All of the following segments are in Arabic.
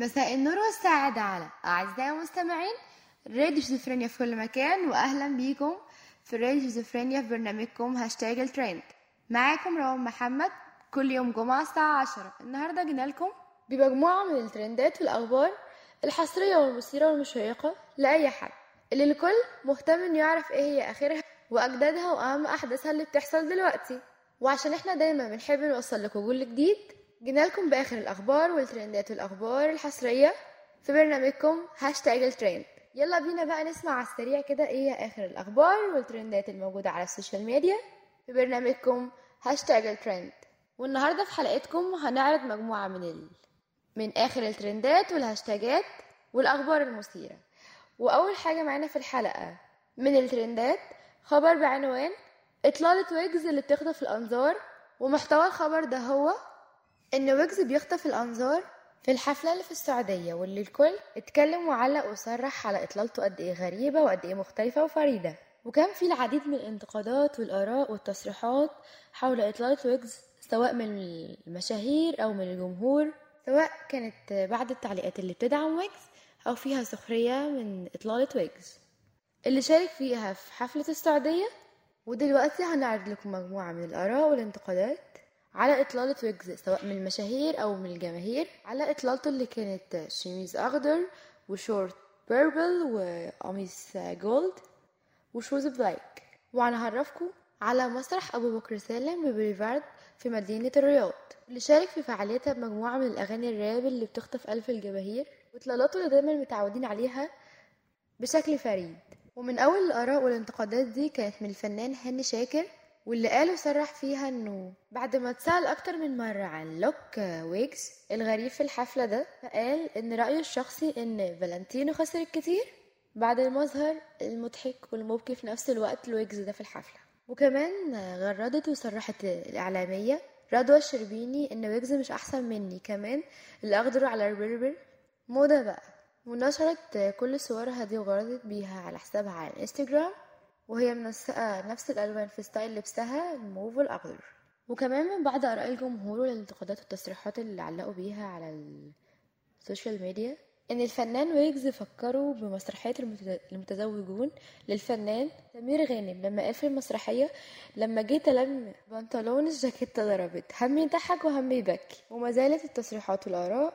مساء النور والسعادة على أعزائي المستمعين. راديو شيزوفرينيا في كل مكان وأهلا بيكم في راديو شيزوفرينيا في برنامجكم هاشتاج الترند. معاكم روان محمد كل يوم جمعة الساعة عشرة. النهاردة جينا لكم بمجموعة من الترندات والأخبار الحصرية والمثيرة والمشيقة لأي حد اللي الكل مهتم إنه يعرف إيه هي آخرها وأجددها وأهم أحداثها اللي بتحصل دلوقتي. وعشان إحنا دايما بنحب نوصل لكم كل جديد جينا لكم بآخر الأخبار والترندات والأخبار الحصرية في برنامجكم هاشتاج الترند. يلا بينا بقى نسمع على السريع كده إيه هي آخر الأخبار والترندات الموجودة على ال social media في برنامجكم هاشتاج الترند. والنهاردة في حلقتكم هنعرض مجموعة من ال... من آخر الترندات والهاشتاجات والأخبار المثيرة. وأول حاجة معانا في الحلقة من الترندات خبر بعنوان إطلالة ويجز اللي بتخطف الأنظار ومحتوى الخبر ده هو إن ويجز بيخطف الأنظار في الحفلة اللي في السعودية واللي الكل اتكلم وعلق وصرح على إطلالته قد إيه غريبة وقد إيه مختلفة وفريدة. وكان في العديد من الانتقادات والآراء والتصريحات حول إطلالة ويجز سواء من المشاهير أو من الجمهور سواء كانت بعد التعليقات اللي بتدعم ويجز أو فيها سخرية من إطلالة ويجز. اللي شارك فيها في حفلة السعودية ودلوقتي هنعرض لكم مجموعة من الآراء والانتقادات. على إطلالة ويجز سواء من المشاهير أو من الجماهير على إطلالته اللي كانت شميز أخضر وشورت purple وقميص gold و shoes black وهنعرفكم على مسرح أبو بكر سالم ببوليفارد في مدينة الرياض. اللي شارك في فعاليتها بمجموعة من الأغاني الراب اللي بتخطف قلب الجماهير وإطلالاته اللي دايما متعودين عليها بشكل فريد. ومن أول الآراء والانتقادات دي كانت من الفنان هاني شاكر واللي قال وصرح فيها إنه بعد ما اتسأل أكتر من مرة عن look ويجز الغريب في الحفلة ده فقال إن رأيه الشخصي إن فالنتينو خسر كتير بعد المظهر المضحك والمبكي في نفس الوقت لويجز ده في الحفلة. وكمان غردت وصرحت الإعلامية رضوى الشربيني إن ويجز مش أحسن مني كمان اللي على ال purple. موضة بقى. ونشرت كل صورها دي وغردت بيها على حسابها على الإنستجرام. وهي منسقة نفس الألوان في style لبسها الموف والأخضر وكمان من بعض آراء الجمهور والانتقادات والتصريحات اللي علقوا بيها على ال social media إن الفنان ويجز فكروا بمسرحية المتزوجون للفنان سمير غانم. لما قال في المسرحية لما جيت ألم بنطلون الجاكيتة ضربت هم يضحك وهم يبكي وما زالت التصريحات والآراء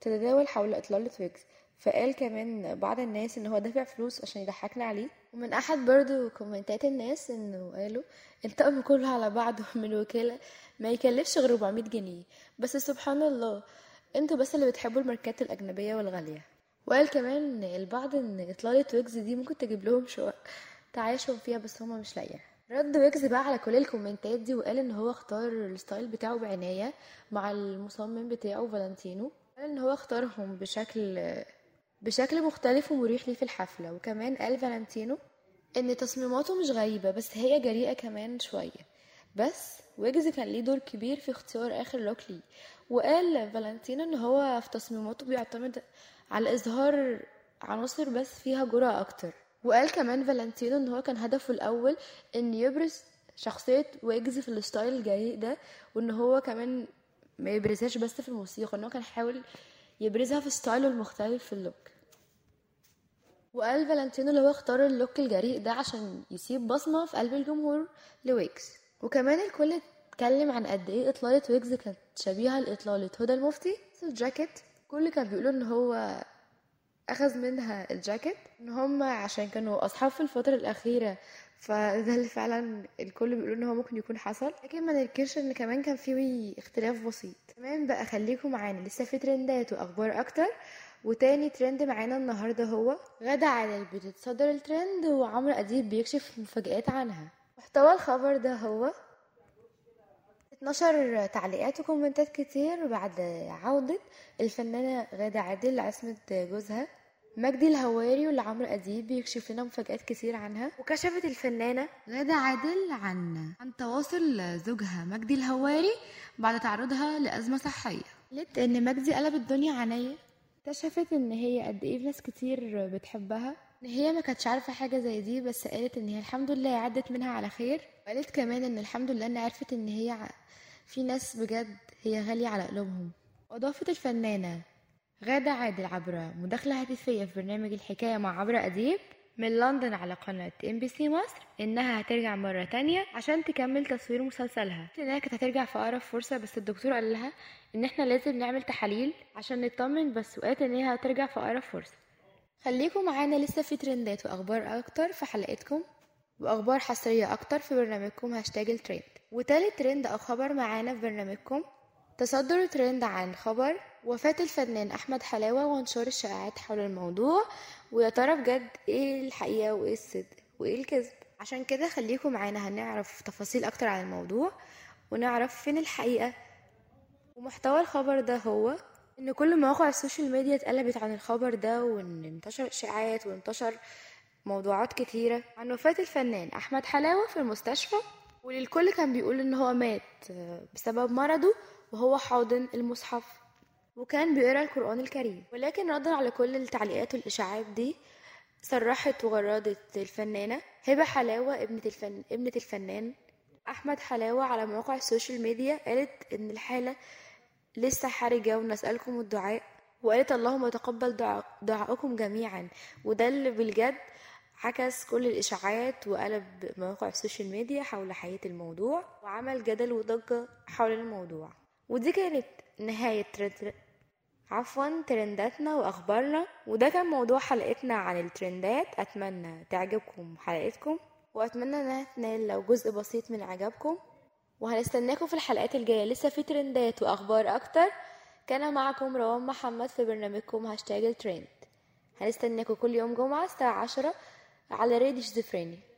تتداول حول إطلالة ويجز. فقال كمان بعض الناس إن هو دافع فلوس عشان يضحكنا عليه. ومن أحد برضو كومنتات الناس إنه قالوا الطقم كله على بعضه من الوكالة ما يكلفش غير 400 جنيه. بس سبحان الله أنتوا بس اللي بتحبوا الماركات الأجنبية والغالية. وقال كمان البعض إن إطلالة ويجز دي ممكن تجيب لهم شقق تعايشهم فيها بس هما مش لاقيينها. رد ويجز بقى على كل الكومنتات دي وقال إن هو اختار ال style بتاعه بعناية مع المصمم بتاعه فالنتينو. قال إن هو اختارهم بشكل بشكل مختلف ومريح ليه في الحفلة. وكمان قال فالنتينو إن تصميماته مش غريبة بس هي جريئة كمان شوية. بس ويجز كان ليه دور كبير في اختيار آخر look ليه. وقال فالنتينو إن هو في تصميماته بيعتمد على إظهار عناصر بس فيها جرأة أكتر. وقال كمان فالنتينو إن هو كان هدفه الأول إن يبرز شخصية ويجز في ال style الجريء ده وإن هو كمان ما يبرزهاش بس في الموسيقى إن هو كان حاول يبرزها في style ه المختلف في ال look. وقال فالنتينو اللي هو اختار ال look الجريء ده عشان يسيب بصمة في قلب الجمهور لويجز. وكمان الكل اتكلم عن قد إيه إطلالة ويجز كانت شبيهة لإطلالة هدى المفتي. الجاكيت كل كان بيقولوا إن هو أخذ منها الجاكيت إن هم عشان كانوا أصحاب في الفترة الأخيرة فده اللي فعلا الكل بيقولوا إن هو ممكن يكون حصل. لكن ما ننكرش إن كمان كان فيه اختلاف بسيط. كمان بقى خليكم معانا. لسه في ترندات وأخبار أكتر. وتاني ترند معانا النهارده هو غادة عادل بتتصدر الترند وعمرو أديب بيكشف مفاجآت عنها. محتوى الخبر ده هو 12 تعليقات وكومنتات كتير بعد عودة الفنانة غادة عادل لعصمة جوزها. مجدي الهواري واللي عمرو أديب بيكشف لنا مفاجآت كتير عنها. وكشفت الفنانة غادة عادل عن عن تواصل زوجها مجدي الهواري بعد تعرضها لأزمة صحية. قالت إن مجدي قلب الدنيا عليا اكتشفت إن هي قد إيه ناس كتير بتحبها. إن هي ما كانتش عارفة حاجة زي دي بس قالت إن هي الحمد لله عدت منها على خير. وقالت كمان إن الحمد لله إن عرفت إن هي في ناس بجد هي غالية على قلوبهم. وأضافت الفنانة غادة عادل عبر مداخلة هاتفية في برنامج الحكاية مع عمرو أديب من لندن على قناة إم بي سي مصر. إنها هترجع مرة تانية عشان تكمل تصوير مسلسلها. إنها كانت هترجع في أقرب فرصة بس الدكتور قال لها إن إحنا لازم نعمل تحاليل عشان نطمن بس وقالت إن هي هترجع في أقرب فرصة. خليكم معانا لسه في ترندات وأخبار أكتر في حلقتكم وأخبار حصرية أكتر في برنامجكم هاشتاج الترند. وتالت ترند أو خبر معانا في برنامجكم تصدر ترند عن خبر وفاة الفنان أحمد حلاوة وانتشار الشائعات حول الموضوع ويا ترى بجد إيه الحقيقة وإيه الصدق وإيه الكذب؟ عشان كده خليكم معانا هنعرف تفاصيل أكتر عن الموضوع ونعرف فين الحقيقة. ومحتوى الخبر ده هو إن كل مواقع ال social media اتقلبت عن الخبر ده وإن انتشر اشاعات وانتشر موضوعات كتيرة عن وفاة الفنان أحمد حلاوة في المستشفى والكل كان بيقول إن هو مات بسبب مرضه وهو حاضن المصحف. وكان بيقرأ القرآن الكريم. ولكن ردا على كل التعليقات والإشاعات دي صرحت وغردت الفنانة هبة حلاوة ابنة, الفن... ابنة الفنان أحمد حلاوة على مواقع ال social media. قالت إن الحالة لسه حرجة ونسألكم الدعاء. وقالت اللهم تقبل دعاء... دعاءكم جميعا. وده اللي بالجد عكس كل الإشاعات وقلب مواقع ال social media حول حياة الموضوع وعمل جدل وضجة حول الموضوع. ودي كانت نهاية ترند عفوا ترنداتنا وأخبارنا. وده كان موضوع حلقتنا عن الترندات. أتمنى تعجبكم حلقتكم. وأتمنى إنها تنال لو جزء بسيط من إعجابكم. وهنستناكم في الحلقات الجاية. لسه في ترندات وأخبار أكتر. كان معكم روان محمد في برنامجكم هاشتاج الترند. هنستناكم كل يوم جمعة الساعة عشرة على راديو شيزوفرينيا.